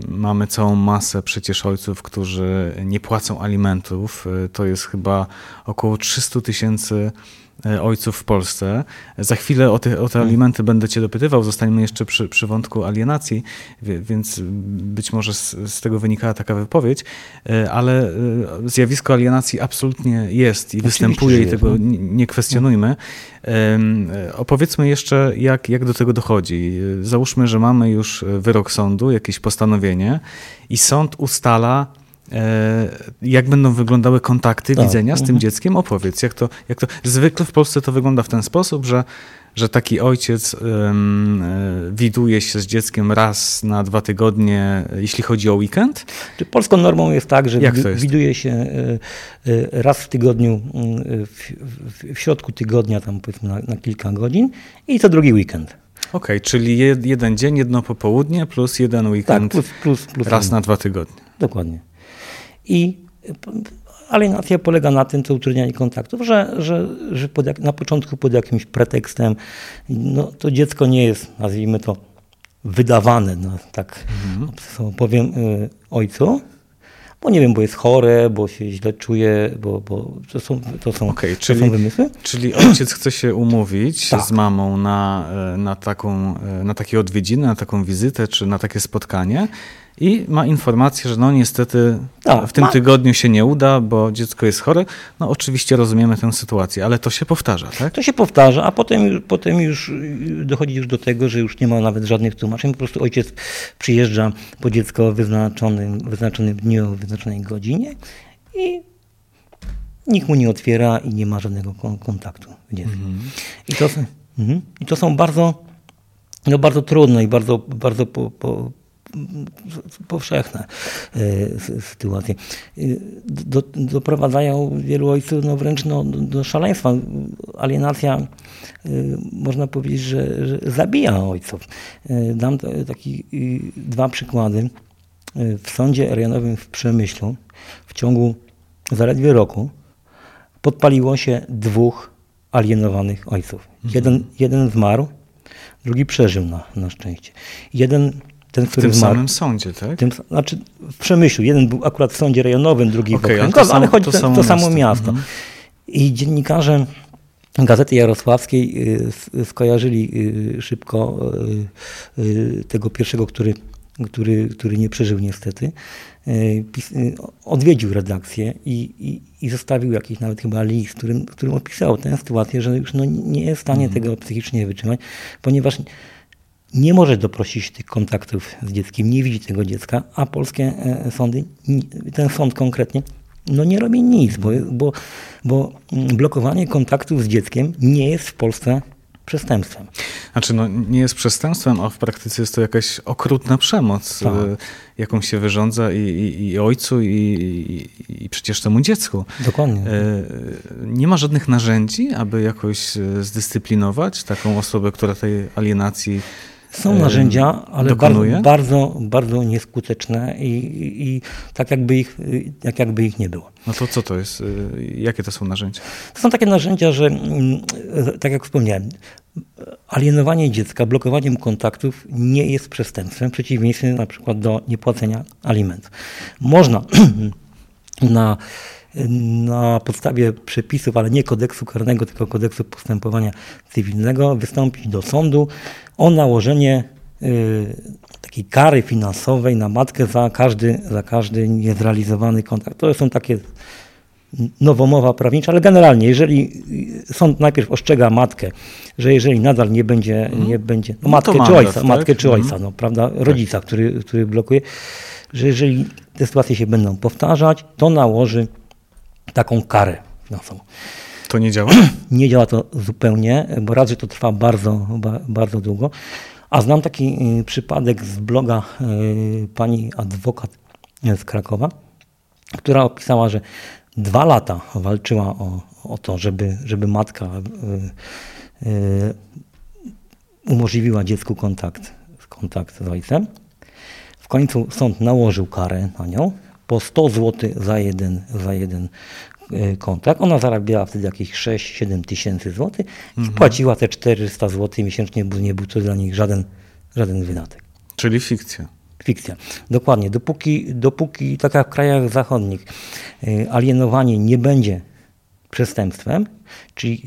Mamy całą masę przecież ojców, którzy nie płacą alimentów. E, to jest chyba około 300 tysięcy ojców w Polsce. Za chwilę o te, o te mm. alimenty będę cię dopytywał, zostaniemy jeszcze przy, przy wątku alienacji, więc być może z, z, tego wynikała taka wypowiedź, e, ale zjawisko alienacji absolutnie jest i Oczywiście występuje i tego no. nie, nie kwestionujmy. Opowiedzmy jeszcze, jak, jak do tego dochodzi. Załóżmy, że mamy już wyrok sądu, jakieś postanowienie i sąd ustala, e, jak będą wyglądały kontakty, tak. widzenia z tym mhm. dzieckiem. Opowiedz, jak to, jak to. Zwykle w Polsce to wygląda w ten sposób, że że taki ojciec um, widuje się z dzieckiem raz na dwa tygodnie, jeśli chodzi o weekend? Polską normą jest tak, że widuje się e, e, raz w tygodniu, w, w, w środku tygodnia, tam powiedzmy na, na kilka godzin i to drugi weekend. Okej, okay, czyli jeden dzień, jedno popołudnie plus jeden weekend tak, plus, plus, plus raz na dwa tygodnie. Dokładnie. I Alienacja polega na tym, co utrudnianie kontaktów, że, że, że jak, na początku pod jakimś pretekstem no, to dziecko nie jest, nazwijmy to, wydawane, no, tak mhm. powiem, y, ojcu, bo nie wiem, bo jest chore, bo się źle czuje, bo, bo to, są, to, są, okay, to czyli, są wymysły. Czyli ojciec chce się umówić tak. z mamą na, e, na, taką, e, na takie odwiedziny, na taką wizytę czy na takie spotkanie i ma informację, że no niestety tak, w tym ma... tygodniu się nie uda, bo dziecko jest chore. No oczywiście rozumiemy tę sytuację, ale to się powtarza, tak? To się powtarza, a potem, potem już dochodzi już do tego, że już nie ma nawet żadnych tłumaczeń. Po prostu ojciec przyjeżdża po dziecko o wyznaczonym, wyznaczonym dniu, o wyznaczonej godzinie i nikt mu nie otwiera i nie ma żadnego kontaktu z dzieckiem. Mhm. I, to, mhm. I to są bardzo, no bardzo trudne i bardzo, bardzo po, po, powszechne e, sytuacje. E, do, doprowadzają wielu ojców no wręcz no, do szaleństwa. Alienacja, e, można powiedzieć, że, że zabija ojców. Dam taki dwa przykłady. W sądzie rejonowym w Przemyślu w ciągu zaledwie roku podpaliło się dwóch alienowanych ojców. Mhm. Jeden, jeden zmarł, drugi przeżył na, na szczęście. Jeden ten, w tym samym sądzie, tak? Tym, znaczy w Przemyślu. Jeden był akurat w sądzie rejonowym, drugi okay, w okręgowym, ale chodzi to, to, to samo miasto. Mhm. I dziennikarze Gazety Jarosławskiej y, skojarzyli y, szybko y, tego pierwszego, który, który, który nie przeżył niestety. Odwiedził redakcję i, i, i zostawił jakiś nawet chyba list, którym, którym opisał tę sytuację, że już no nie jest w stanie mhm. tego psychicznie wytrzymać, ponieważ nie może doprosić tych kontaktów z dzieckiem, nie widzi tego dziecka, a polskie e, sądy, ten sąd konkretnie, no nie robi nic, bo, bo, bo blokowanie kontaktów z dzieckiem nie jest w Polsce przestępstwem. Znaczy, no, nie jest przestępstwem, a w praktyce jest to jakaś okrutna przemoc, tak. E, jaką się wyrządza i, i, i ojcu, i, i, przecież temu dziecku. Dokładnie. E, nie ma żadnych narzędzi, aby jakoś zdyscyplinować taką osobę, która tej alienacji Są narzędzia, ale bardzo, dokonuje? bardzo, bardzo nieskuteczne i, i, i tak, jakby ich, tak jakby ich nie było. No to co to jest? Y, Jakie to są narzędzia? To są takie narzędzia, że mm, tak jak wspomniałem, alienowanie dziecka, blokowanie mu kontaktów nie jest przestępstwem, w przeciwieństwie na przykład do niepłacenia alimentów. Można na, na podstawie przepisów, ale nie kodeksu karnego, tylko kodeksu postępowania cywilnego, wystąpić do sądu o nałożenie y, takiej kary finansowej na matkę za każdy, za każdy niezrealizowany kontakt. To są takie nowomowa prawnicza, ale generalnie, jeżeli sąd najpierw ostrzega matkę, że jeżeli nadal nie będzie, Mhm. nie będzie no No matkę to czy ojca, tak? matkę czy ojca, Mhm. no, prawda, rodzica, który, który blokuje, że jeżeli te sytuacje się będą powtarzać, to nałoży taką karę finansową. To nie działa? Nie działa to zupełnie, bo raz, że to trwa bardzo, ba, bardzo długo. A znam taki y, przypadek z bloga y, pani adwokat z Krakowa, która opisała, że dwa lata walczyła o, o to, żeby, żeby matka y, umożliwiła dziecku kontakt, kontakt z ojcem. W końcu sąd nałożył karę na nią po 100 zł za jeden, za jeden y, kontakt. Ona zarabiała wtedy jakieś 6-7 tysięcy złotych i płaciła te 400 zł miesięcznie, bo nie był to dla nich żaden, żaden wydatek. Czyli fikcja. Fikcja. Dokładnie. Dopóki, dopóki tak jak w krajach zachodnich y, alienowanie nie będzie przestępstwem, czyli,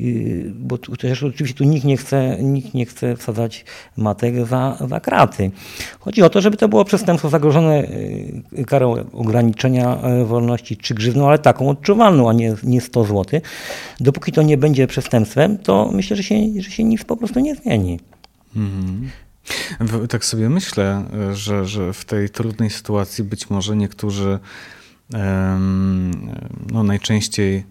y, bo tu, też oczywiście tu nikt nie chce, nikt nie chce wsadzać matek za, za kraty. Chodzi o to, żeby to było przestępstwo zagrożone y, karą ograniczenia y, wolności czy grzywną, ale taką odczuwalną, a nie, nie 100 zł. Dopóki to nie będzie przestępstwem, to myślę, że się, że się nic po prostu nie zmieni. W- Tak sobie myślę, że, że w tej trudnej sytuacji być może niektórzy, no najczęściej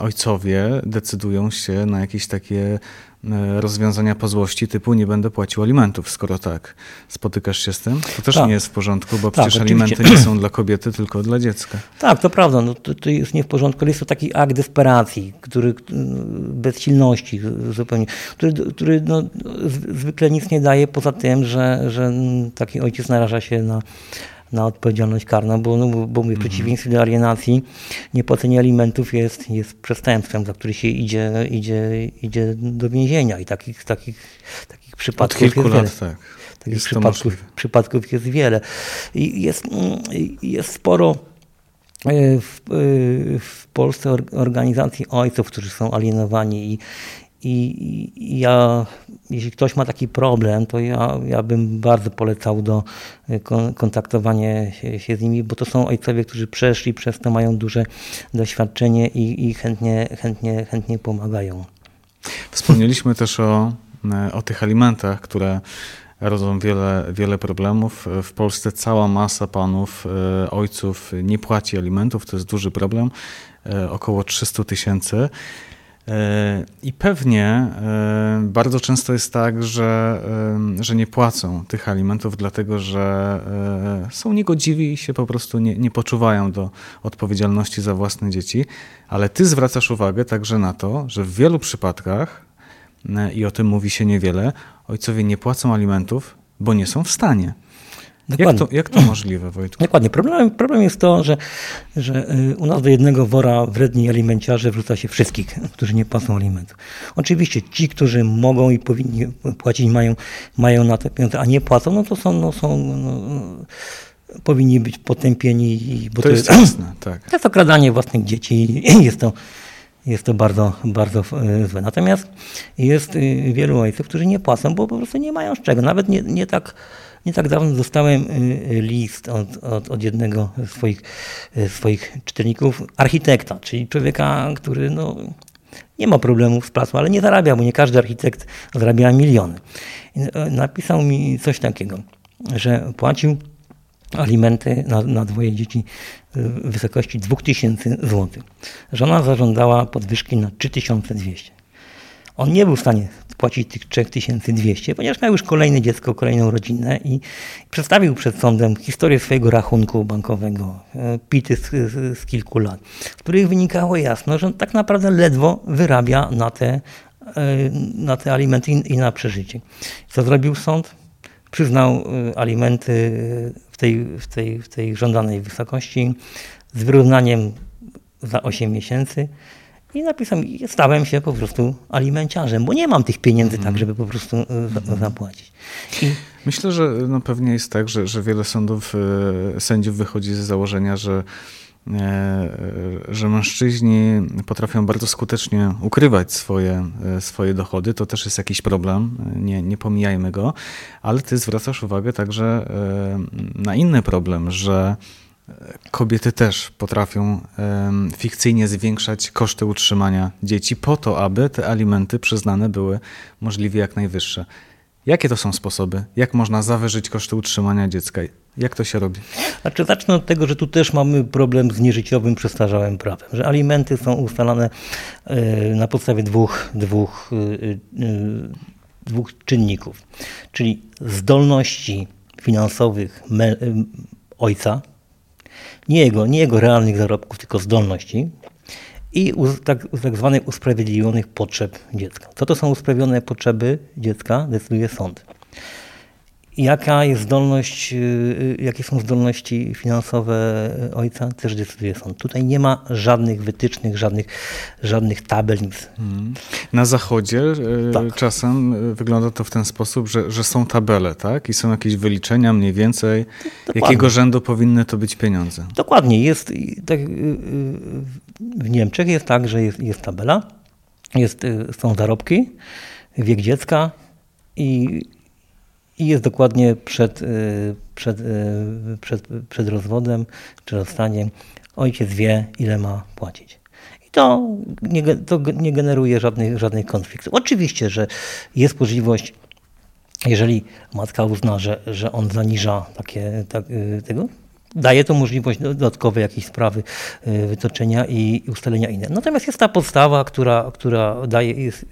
ojcowie decydują się na jakieś takie e, rozwiązania po złości typu nie będę płacił alimentów, skoro tak. Spotykasz się z tym? To też Tak. nie jest w porządku, bo Tak, przecież oczywiście. alimenty nie są dla kobiety, tylko dla dziecka. Tak, to prawda, no, to, to jest nie w porządku, ale jest to taki akt desperacji, który, bezsilności zupełnie, który, który no, zwykle nic nie daje poza tym, że, że taki ojciec naraża się na, na odpowiedzialność karną, bo, no, bo- bo mówię, w przeciwieństwie do alienacji niepłacenie alimentów jest, jest przestępstwem, za który się idzie, idzie, idzie do więzienia i takich, takich, takich Od przypadków kilku jest wiele. lat tak. Takich Jest przypadków, przypadków jest wiele. I jest, jest sporo e, w, e, w Polsce or- organizacji ojców, którzy są alienowani i, i, ja, jeśli ktoś ma taki problem, to ja, ja bym bardzo polecał do e, kon- kontaktowania się, się z nimi, bo to są ojcowie, którzy przeszli przez to, mają duże doświadczenie i, i chętnie, chętnie, chętnie pomagają. Wspomnieliśmy też o, e, o tych alimentach, które rodzą wiele, wiele problemów. W Polsce cała masa panów, e, ojców nie płaci alimentów, to jest duży problem, e, około 300 tysięcy. E, I pewnie e, bardzo często jest tak, że, e, że nie płacą tych alimentów, dlatego że są niegodziwi i się po prostu nie, nie poczuwają do odpowiedzialności za własne dzieci. Ale ty zwracasz uwagę także na to, że w wielu przypadkach, i o tym mówi się niewiele, ojcowie nie płacą alimentów, bo nie są w stanie. Jak Dokładnie. to, jak to możliwe, Wojtku? Dokładnie. Problem, problem jest to, że, że y, u nas do jednego wora wredni alimenciarze wrzuca się wszystkich, którzy nie płacą alimentów. Oczywiście ci, którzy mogą i powinni płacić, mają, mają na te pieniądze, a nie płacą, no to są, no, są no, powinni być potępieni. i- Bo To jest jasne, tak. to jest okradanie własnych dzieci jest to, jest to bardzo, bardzo e, złe. Natomiast jest y, wielu ojców, którzy nie płacą, bo po prostu nie mają z czego. Nawet nie, nie, tak, nie tak dawno dostałem y, list od, od, od jednego z swoich, swoich czytelników, architekta, czyli człowieka, który no, nie ma problemów z pracą, ale nie zarabia, bo nie każdy architekt zarabia miliony. E, Napisał mi coś takiego, że płacił alimenty na, na dwoje dzieci w wysokości 2000 zł. Żona zażądała podwyżki na 3200. On nie był w stanie płacić tych 3200, ponieważ miał już kolejne dziecko, kolejną rodzinę i przedstawił przed sądem historię swojego rachunku bankowego, e, pity z, z, z kilku lat, z których wynikało jasno, że tak naprawdę ledwo wyrabia na te na te alimenty i na przeżycie. Co zrobił sąd? Przyznał alimenty w tej, w tej, w tej żądanej wysokości z wyrównaniem za 8 miesięcy i napisał stałem się po prostu alimenciarzem, bo nie mam tych pieniędzy tak, żeby po prostu mm. zapłacić. I Myślę, że no pewnie jest tak, że, że wiele sądów, sędziów wychodzi z założenia, że że mężczyźni potrafią bardzo skutecznie ukrywać swoje, swoje dochody, to też jest jakiś problem, nie, nie pomijajmy go, ale ty zwracasz uwagę także na inny problem, że kobiety też potrafią fikcyjnie zwiększać koszty utrzymania dzieci po to, aby te alimenty przyznane były możliwie jak najwyższe. Jakie to są sposoby? Jak można zawyżyć koszty utrzymania dziecka? Jak to się robi? Znaczy, zacznę od tego, że tu też mamy problem z nieżyciowym, przestarzałym prawem, że alimenty są ustalane e, na podstawie dwóch, dwóch, e, e, dwóch czynników, czyli zdolności finansowych ojca, nie jego, nie jego realnych zarobków, tylko zdolności i tak, tak zwanych usprawiedliwionych potrzeb dziecka. Co to są usprawiedliwione potrzeby dziecka, decyduje sąd jaka jest zdolność, y, y, jakie są zdolności finansowe ojca, też decyduje sąd. Tutaj nie ma żadnych wytycznych, żadnych, żadnych tabel, nic. Hmm. Na zachodzie y, tak. czasem wygląda to w ten sposób, że, że są tabele, tak? I są jakieś wyliczenia mniej więcej, Dokładnie. jakiego rzędu powinny to być pieniądze. Dokładnie. Jest, tak, w Niemczech jest tak, że jest, jest tabela, jest, są zarobki, wiek dziecka i i jest dokładnie przed, y, przed, y, przed, przed rozwodem czy rozstaniem. Ojciec wie, ile ma płacić. I to nie, to nie generuje żadnych, żadnych konfliktów. Oczywiście, że jest możliwość, jeżeli matka uzna, że, że on zaniża takie, tak, y, tego, daje to możliwość dodatkowej jakiejś sprawy wytoczenia i ustalenia innej. Natomiast jest ta podstawa, która, która daje, jest,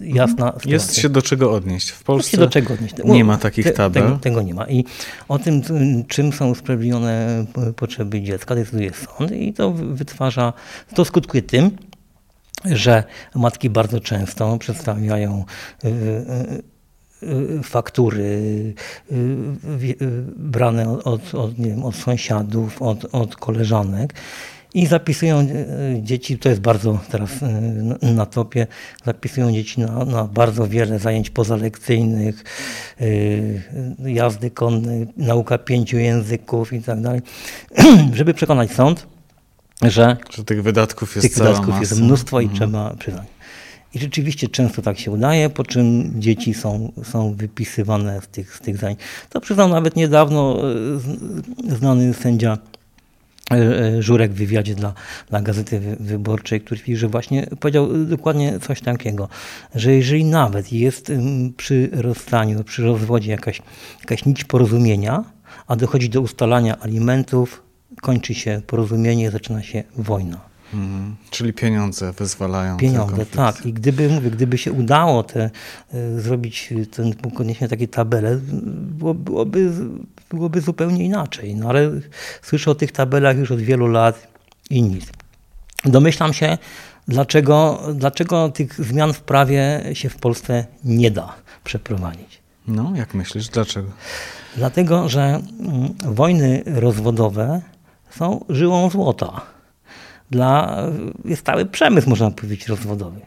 jasna sytuacja. Jest się do czego odnieść. W Polsce się do czego odnieść. nie ma takich tabel. Tego, tego, nie ma. I o tym, czym są usprawiedliwione potrzeby dziecka, decyduje sąd i to wytwarza, to skutkuje tym, że matki bardzo często przedstawiają y, y, y, faktury brane od, od, nie wiem, od sąsiadów, od, od koleżanek i zapisują e, dzieci, to jest bardzo teraz e, na topie, zapisują dzieci na, na bardzo wiele zajęć pozalekcyjnych, e, jazdy konnej, nauka pięciu języków i tak dalej, żeby przekonać sąd, że, że tych wydatków jest tych wydatków jest mnóstwo i mhm. trzeba przyznać. I rzeczywiście często tak się udaje, po czym dzieci są, są wypisywane z tych, z tych zajęć. To przyznał nawet niedawno znany sędzia Żurek w wywiadzie dla, dla Gazety Wyborczej, który że właśnie powiedział dokładnie coś takiego, że jeżeli nawet jest przy rozstaniu, przy rozwodzie jakaś, jakaś nić porozumienia, a dochodzi do ustalania alimentów, kończy się porozumienie, zaczyna się wojna. Mhm. Czyli pieniądze wyzwalają. Pieniądze, tak. I gdyby, mówię, gdyby się udało te, y, zrobić ten koniecznie takie tabele, było, byłoby, byłoby zupełnie inaczej. No ale słyszę o tych tabelach już od wielu lat i nic. Domyślam się, dlaczego, dlaczego tych zmian w prawie się w Polsce nie da przeprowadzić. No, jak myślisz, dlaczego? Dlatego, że mm, wojny rozwodowe są żyłą złota dla, jest cały przemysł, można powiedzieć, rozwodowy.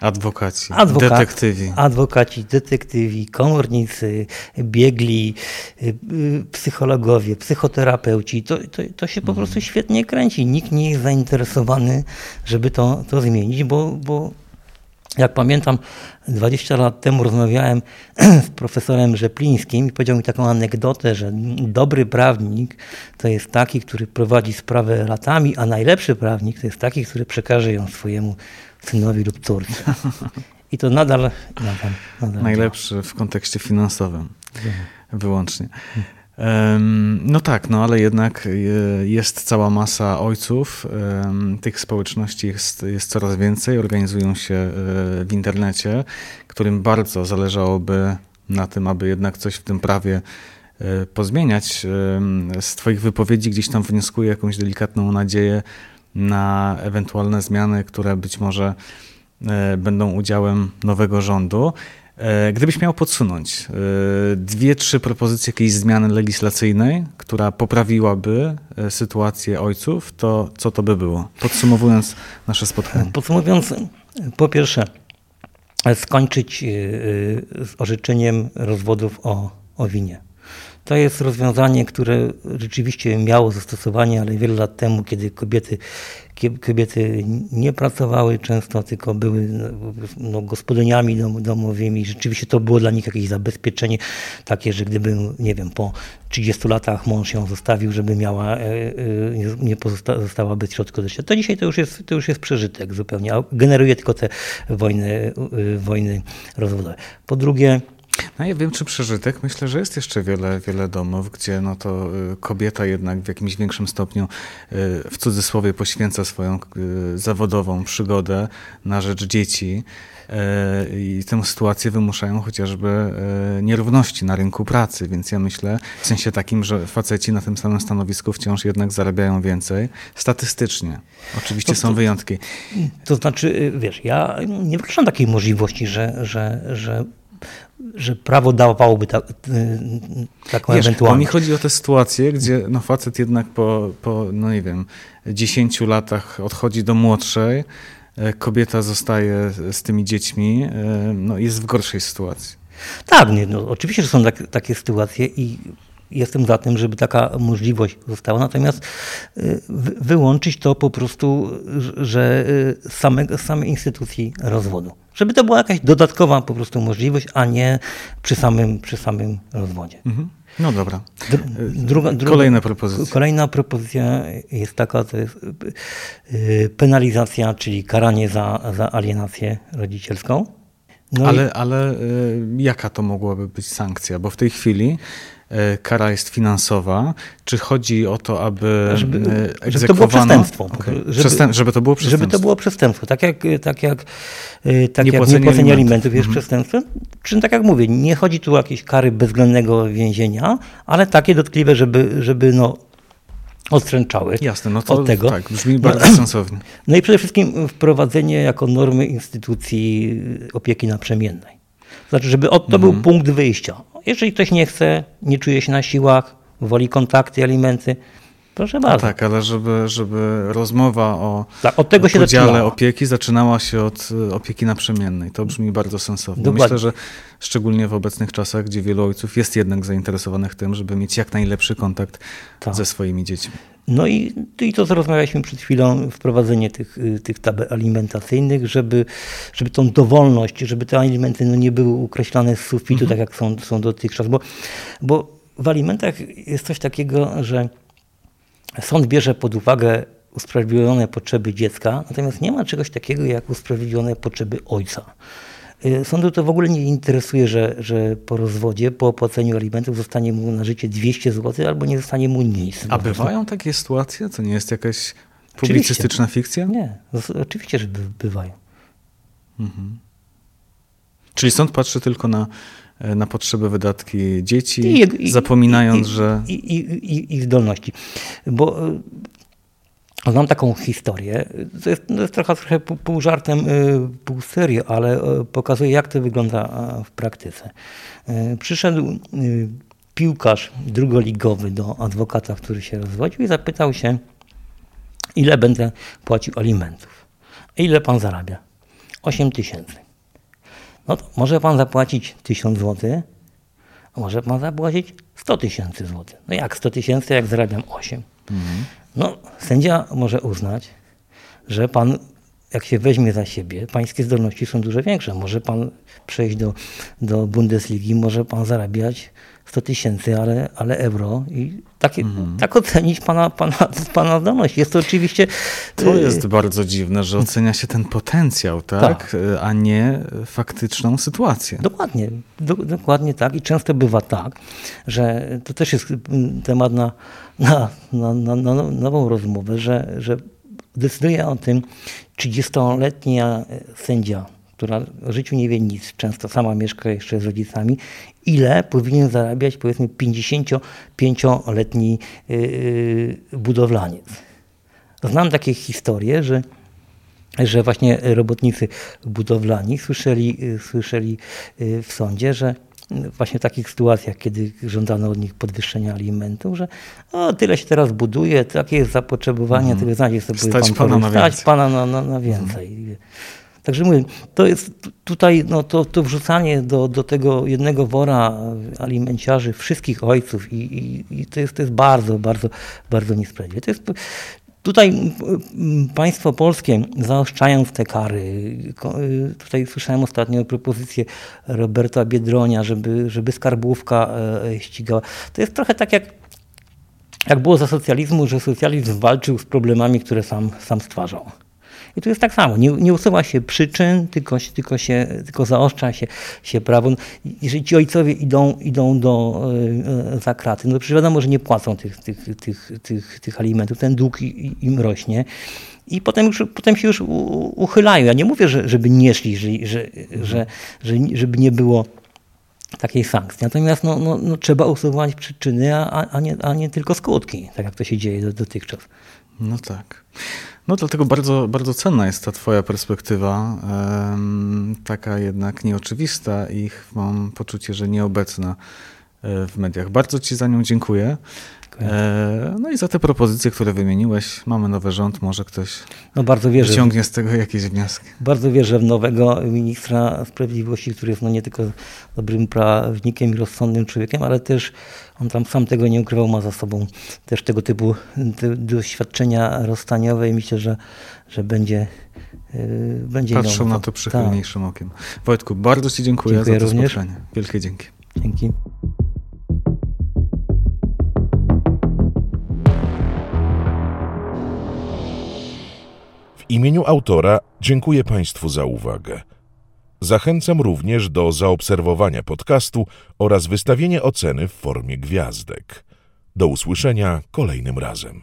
Adwokaci, Adwokat, detektywi. Adwokaci, detektywi, komornicy, biegli, y, y, psychologowie, psychoterapeuci. To, to, to się po mhm. prostu świetnie kręci. Nikt nie jest zainteresowany, żeby to, to zmienić, bo, bo jak pamiętam, 20 lat temu rozmawiałem z profesorem Rzeplińskim i powiedział mi taką anegdotę, że dobry prawnik to jest taki, który prowadzi sprawę latami, a najlepszy prawnik to jest taki, który przekaże ją swojemu synowi lub córce. I to nadal, nadal, nadal Najlepszy w kontekście finansowym wyłącznie. No tak, no ale jednak e, jest cała masa ojców. Tych społeczności jest, jest coraz więcej, organizują się e, w internecie, którym bardzo zależałoby na tym, aby jednak coś w tym prawie e, pozmieniać. Z Twoich wypowiedzi gdzieś tam wnioskuję jakąś delikatną nadzieję na ewentualne zmiany, które być może będą udziałem nowego rządu. E, gdybyś miał podsunąć dwie, trzy propozycje jakiejś zmiany legislacyjnej, która poprawiłaby sytuację ojców, to co to by było? Podsumowując nasze spotkanie. Podsumowując, po pierwsze, skończyć z orzeczeniem rozwodów o, o winie. To jest rozwiązanie, które rzeczywiście miało zastosowanie, ale wiele lat temu, kiedy kobiety, kobiety nie pracowały często, tylko były no, gospodyniami dom, domowymi. Rzeczywiście to było dla nich jakieś zabezpieczenie takie, że gdyby, nie wiem, po 30 latach mąż ją zostawił, żeby miała, e, e, nie pozostała bez środków do życia. To dzisiaj to już jest, to już jest przeżytek zupełnie, a generuje tylko te wojny, e, wojny rozwodowe. Po drugie, no ja wiem, czy przeżytek. Myślę, że jest jeszcze wiele, wiele domów, gdzie no to y, kobieta jednak w jakimś większym stopniu y, w cudzysłowie poświęca swoją y, zawodową przygodę na rzecz dzieci i tę sytuację wymuszają chociażby nierówności na rynku pracy, więc ja myślę w sensie takim, że faceci na tym samym stanowisku wciąż jednak zarabiają więcej statystycznie. Oczywiście to, są wyjątki. To znaczy, wiesz, ja nie wykluczam takiej możliwości, że, że, że że prawo dawałoby ta, taką Wiesz, ewentualność. mi chodzi o tę sytuację, gdzie no, facet jednak po, po, no nie wiem, 10 latach odchodzi do młodszej, e, kobieta zostaje z tymi dziećmi, e, no jest w gorszej sytuacji. Tak, nie, no, oczywiście, że są tak, takie sytuacje i jestem za tym, żeby taka możliwość została, natomiast y, wyłączyć to po prostu, że y, same, same instytucji rozwodu. Żeby to była jakaś dodatkowa po prostu możliwość, a nie przy samym, przy samym rozwodzie. Mhm. No dobra. Druga, druga, kolejna propozycja. Kolejna propozycja jest taka, to jest y, penalizacja, czyli karanie za, za alienację rodzicielską. No ale, i... ale jaka to mogłaby być sankcja? Bo w tej chwili kara jest finansowa? Czy chodzi o to, aby żeby, żeby to było przestępstwo. Okay. Żeby, Przestęp, żeby to było przestępstwo. Żeby to było przestępstwo. Tak jak, tak jak, e, tak niepłacenie, jak niepłacenie alimentów jest mhm. przestępstwem. Czy tak jak mówię, nie chodzi tu o jakieś kary bezwzględnego więzienia, ale takie dotkliwe, żeby, żeby no, odstręczały Jasne, no to od tego. tak, brzmi bardzo sensownie. No i przede wszystkim wprowadzenie jako normy instytucji opieki naprzemiennej. Znaczy, żeby od, to mhm. był punkt wyjścia. Jeżeli ktoś nie chce, nie czuje się na siłach, woli kontakty, alimenty, proszę no bardzo. No tak, ale żeby, żeby rozmowa o, tak, od tego się podziale zaczynała. opieki zaczynała się od e, opieki naprzemiennej. To brzmi bardzo sensownie. Dokładnie. Myślę, że szczególnie w obecnych czasach, gdzie wielu ojców jest jednak zainteresowanych tym, żeby mieć jak najlepszy kontakt tak. ze swoimi dziećmi. No i, i to, co rozmawialiśmy przed chwilą, wprowadzenie tych, y, tych tabel alimentacyjnych, żeby, żeby tą dowolność, żeby te alimenty no, nie były ukreślane z sufitu, mhm. tak jak są, są dotychczas. Bo, bo w alimentach jest coś takiego, że sąd bierze pod uwagę usprawiedliwione potrzeby dziecka, natomiast nie ma czegoś takiego jak usprawiedliwione potrzeby ojca. Y, sądu to w ogóle nie interesuje, że, że po rozwodzie, po opłaceniu alimentów zostanie mu na życie 200 zł albo nie zostanie mu nic. A bywają takie sytuacje? To nie jest jakaś publicystyczna oczywiście. fikcja? Nie, oczywiście, że bywają. Mhm. Czyli sąd patrzy tylko na, na potrzeby wydatki dzieci, I, zapominając, i, że... I, i, I zdolności. Bo y, Znam taką historię. To jest, to jest trochę, trochę pół żartem, y, pół serio, ale pokazuje, jak to wygląda w praktyce. Przyszedł piłkarz drugoligowy do adwokata, który się rozwodził i zapytał się, ile będę płacił alimentów. Ile pan zarabia? 8 tysięcy. No to może pan zapłacić 1000 zł, a może pan zapłacić 100 tysięcy złotych. No jak 100 tysięcy, jak zarabiam 8? Mhm. No, sędzia może uznać, że pan, jak się weźmie za siebie, pańskie zdolności są dużo większe. Może pan przejść do, do Bundesligi, może pan zarabiać 100 tysięcy, ale, ale euro i takie, mhm. tak ocenić pana, pana, pana zdolność. Jest to oczywiście... To y, jest bardzo dziwne, że ocenia się ten potencjał, tak? tak. A nie faktyczną sytuację. Dokładnie, do, dokładnie tak i często bywa tak, że to też jest temat na, na, na, na, na nową rozmowę, że, że decyduje o tym 30-letnia sędzia, która o życiu nie wie nic, często sama mieszka jeszcze z rodzicami, ile powinien zarabiać powiedzmy 55-letni yy, budowlaniec. Znam takie historie, że że właśnie robotnicy budowlani słyszeli, słyszeli w sądzie, że właśnie w takich sytuacjach, kiedy żądano od nich podwyższenia alimentów, że o, tyle się teraz buduje, takie jest zapotrzebowanie, mm. tyle znajdzie sobie stać pan pana, na stać pana na, na, na więcej. Także mówię, to jest tutaj no, to, to wrzucanie do, do tego jednego wora alimenciarzy wszystkich ojców i, i, i to, jest, to jest bardzo, bardzo, bardzo niesprawiedliwe. To jest, Tutaj państwo polskie, zaostrzając te kary, y, tutaj słyszałem ostatnio propozycję Roberta Biedronia, żeby, żeby skarbówka e, ścigała. To jest trochę tak jak, jak było za socjalizmu, że socjalizm walczył z problemami, które sam, sam stwarzał. I tu jest tak samo. Nie, nie usuwa się przyczyn, tylko, tylko, się, tylko zaostrza się, się prawo. Jeżeli ci ojcowie idą, idą do, e, za no to przecież wiadomo, że nie płacą tych, tych, tych, tych, tych alimentów. Ten dług im rośnie. I potem, już, potem się już uchylają. Ja nie mówię, że, żeby nie szli, że, że, że, żeby nie było takiej sankcji. Natomiast no, no, no, trzeba usuwać przyczyny, a, a, nie, a nie tylko skutki, tak jak to się dzieje dotychczas. No tak. No dlatego bardzo, bardzo cenna jest ta twoja perspektywa, taka jednak nieoczywista i mam poczucie, że nieobecna e, w mediach. Bardzo ci za nią dziękuję. E, no i za te propozycje, które wymieniłeś. Mamy nowy rząd, może ktoś no bardzo wierzę, wyciągnie z tego jakieś wnioski. Bardzo wierzę w nowego ministra sprawiedliwości, który jest no nie tylko dobrym prawnikiem i rozsądnym człowiekiem, ale też on tam sam tego nie ukrywał, ma za sobą też tego typu doświadczenia rozstaniowe i myślę, że, że będzie Yy, będzie Patrzą na to przychylniejszym tak. okiem. Wojtku, bardzo Ci dziękuję, dziękuję za to również. spotkanie. Wielkie dzięki. Dzięki. Imieniu autora dziękuję Państwu za uwagę. Zachęcam również do zaobserwowania podcastu oraz wystawienia oceny w formie gwiazdek. Do usłyszenia kolejnym razem.